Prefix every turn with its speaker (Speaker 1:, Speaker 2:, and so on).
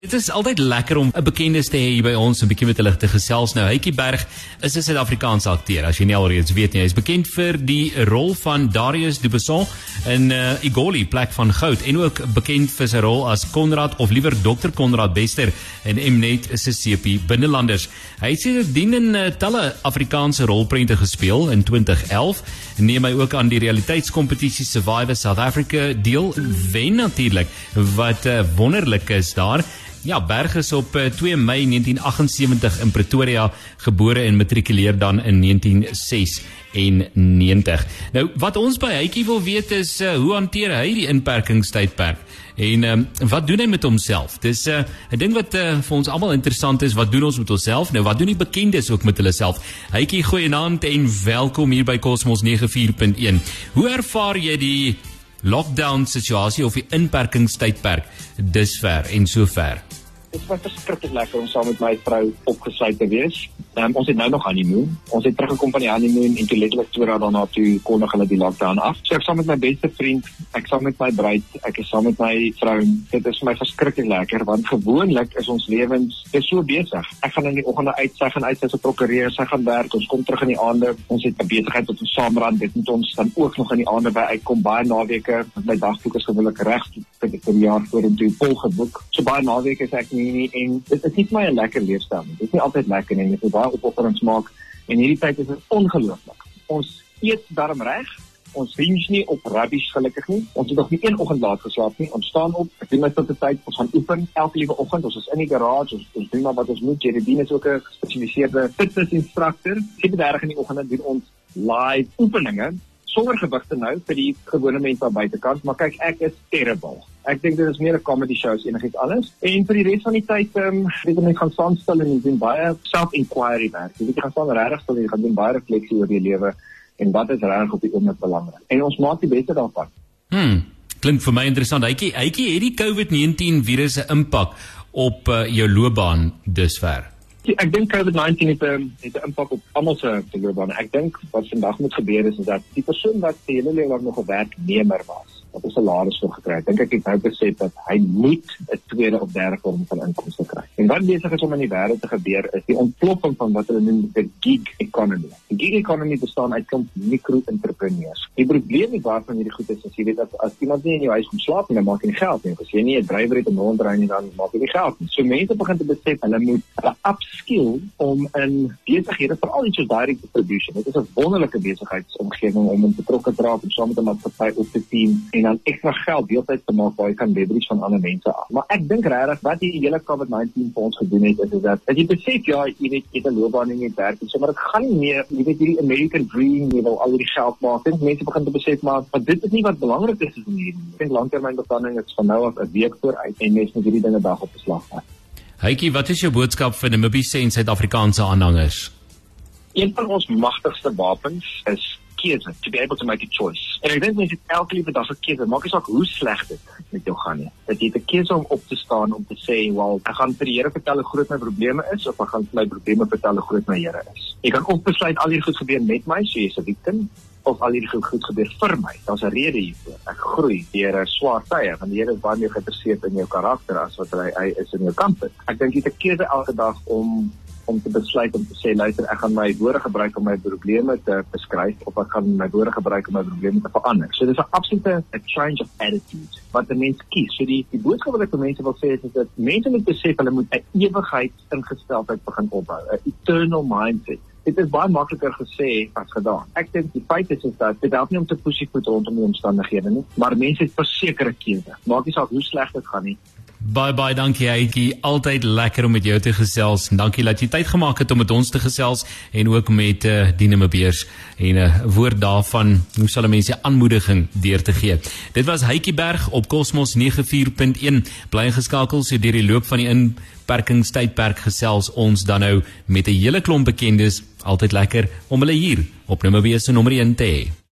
Speaker 1: Dit is altyd lekker om 'n bekende te hê by ons 'n bietjie met hulle te gesels. Nou, Hytjie Berg is 'n Suid-Afrikaanse akteur. As jy nie alreeds weet nie, hy is bekend vir die rol van Darius Du Besson in uh, Igoli, Plek van Goud en ook bekend vir sy rol as Konrad of liewer Dr. Konrad Bester in Mnet se sepie Binnelanders. Hy het sedertdien in uh, talle Afrikaanse rolprente gespeel. In 2011 neem hy ook aan die realiteitskompetisie Survivor South Africa deel. Wen natuurlik wat uh, wonderlik is daar. Ja, Berg is op 2 eh, Mei 1978 in Pretoria gebore en matrikuleer dan in 1996. Nou, wat ons by Hytjie wil weet is uh, hoe hanteer hy die inperkingstydperk? En um, wat doen hy met homself? Dis uh, eh, 'n ding wat uh, vir ons almal interessant is. Wat doen ons met onsself? Nou, wat doen die bekendes ook met hulle self? Hytjie, goeienaand en welkom hier by Cosmos 94.1. Hoe ervaar jy die lockdown situasie of die inperkingstydperk dusver en sover?
Speaker 2: Dit was verskriklik lekker om saam met my vrou opgesluit te wees. Um, ons het nou nog honeymoon. Ons het teruggekom van die honeymoon en toe letterlik twee dae daarna toe kondig hulle die lockdown af. So ek saam met my beste vriend, ek saam met my bruid, ek is saam met my vrou. Dit is vir my verskriklik lekker want gewoonlik is ons lewens is so besig. Ek gaan in die oggende uit, sy gaan uit sy prokureur, sy gaan werk, ons kom terug in die aande. Ons het 'n besigheid wat ons saam ran. Dit moet ons dan ook nog in die aande by uitkom baie naweke. My dagboek is gewoonlik reg vir die jaar vorentoe vol geboek. So baie naweke is ek nie, nie en dit is nie vir my 'n lekker leefstyl nie. Dit is nie altyd lekker nie. Dit is baie opofferings maak en hierdie tyd is dit ongelooflik. Ons eet darm reg. Ons binge nie op rubbish gelukkig nie. Ons het nog nie een oggend laat geslaap nie. Ons staan op, ek doen my tot die tyd ons gaan oefen elke liewe oggend. Ons is in die garage, ons, ons doen maar wat ons moet. Jeredine is ook 'n gespesialiseerde fitness instrukteur. Sy bedryf in die oggende doen ons live oefeninge sonder gewigte nou vir die gewone mense aan buitekant, maar kyk ek is terrible. Ek dink dit is meer 'n comedy show as enigiets anders. En vir die res van die tyd, ehm, um, weet ek net gaan staan stil en doen baie self-inquiry werk. Jy jy gaan staan regtig stil en jy gaan doen baie refleksie oor jou lewe en wat is reg op die oomblik belangrik. En ons maak die beste daarvan.
Speaker 1: Hm. Klink vir my interessant. Hytjie, hytjie het die COVID-19 virus 'n impak op uh, jou loopbaan dusver.
Speaker 2: Ek dink COVID-19 het 'n het 'n impak op almal se loopbaan. Ek dink wat vandag moet gebeur is, is dat die persoon wat se hele lewe lank nog 'n werknemer was, wat 'n salaris voor gekry het. Dink ek het nou besef dat hy moet 'n tweede of derde vorm van inkomste kry. En wat besig is om in die wêreld te gebeur is die ontploffing van wat hulle noem die gig economy. Die gig economy bestaan uit klomp mikro-entrepreneurs. Die probleem met waarvan hierdie goed is, as jy weet dat as iemand nie in jou huis kom slaap nie, dan maak jy nie geld nie. As jy nie 'n drywer het om rondry nie, dan maak jy nie geld nie. So mense begin te besef hulle moet hulle upskill om in besighede veral iets soos direct distribution. Dit is 'n wonderlike besigheidsomgewing om in betrokke te raak en saam met 'n maatskappy op te dien en dan ekstra geld deeltyd te maak waar jy kan leverage van ander mense af. Maar ek dink regtig wat die hele COVID-19 vir ons gedoen het is, is dat as jy besef ja, jy weet jy het 'n loopbaan en jy werk, so maar dit gaan nie meer, jy weet hierdie American dream, jy wil al die geld maak. Dink mense begin te besef maar, maar dit is nie wat belangrik is in hierdie. Ek dink langtermynbeplanning is van nou af 'n week vooruit en mense moet hierdie dinge dag op beslag vat.
Speaker 1: Hytjie, wat is jou boodskap vir Namibiese en Suid-Afrikaanse aanhangers?
Speaker 2: Een van ons magtigste wapens is keuse to be able to make a choice. En ek dink mense het elke liewe dag 'n keuse, maak nie saak hoe sleg dit met jou gaan nie. Dat jy 'n keuse om op te staan om te sê, "Wel, ek gaan vir die Here vertel hoe groot my probleme is of ek gaan vir my probleme vertel hoe groot my Here is." Jy kan of besluit al hierdie goed gebeur met my, so jy's 'n victim, of al hierdie goed, goed gebeur vir my. Daar's 'n rede hiervoor. Ek groei deur 'n swaar tye, want die Here is baie meer geïnteresseerd in jou karakter as wat hy, hy is in jou kamp. Ek dink jy het 'n keuse elke dag om om te besluit om te sê luister ek gaan my woorde gebruik om my probleme te beskryf of ek gaan my woorde gebruik om my probleme te verander. So dis 'n absolute a change of attitude wat die mens kies. So die die boodskap wat ek vir mense wil sê is dat mense moet besef hulle moet 'n ewigheid ingesteldheid begin opbou, 'n eternal mindset. Dit is baie makliker gesê as gedaan. Ek dink die feit is is dat dit help nie om te pusievoet rondom die omstandighede nie, maar mense het versekerde keuse. Maak nie saak hoe sleg dit gaan nie.
Speaker 1: Bye bye, dankie Aitjie. Altyd lekker om met jou te gesels. Dankie dat jy tyd gemaak het om met ons te gesels en ook met uh, eh, Dine Mebeers en 'n uh, woord daarvan hoe sal mense aanmoediging deur te gee. Dit was Hytjie Berg op Cosmos 94.1. Bly geskakel so deur die loop van die inperkingstydperk gesels ons dan nou met 'n hele klomp bekendes. Altyd lekker om hulle hier op Nummer 1 se nommer 1 te hê.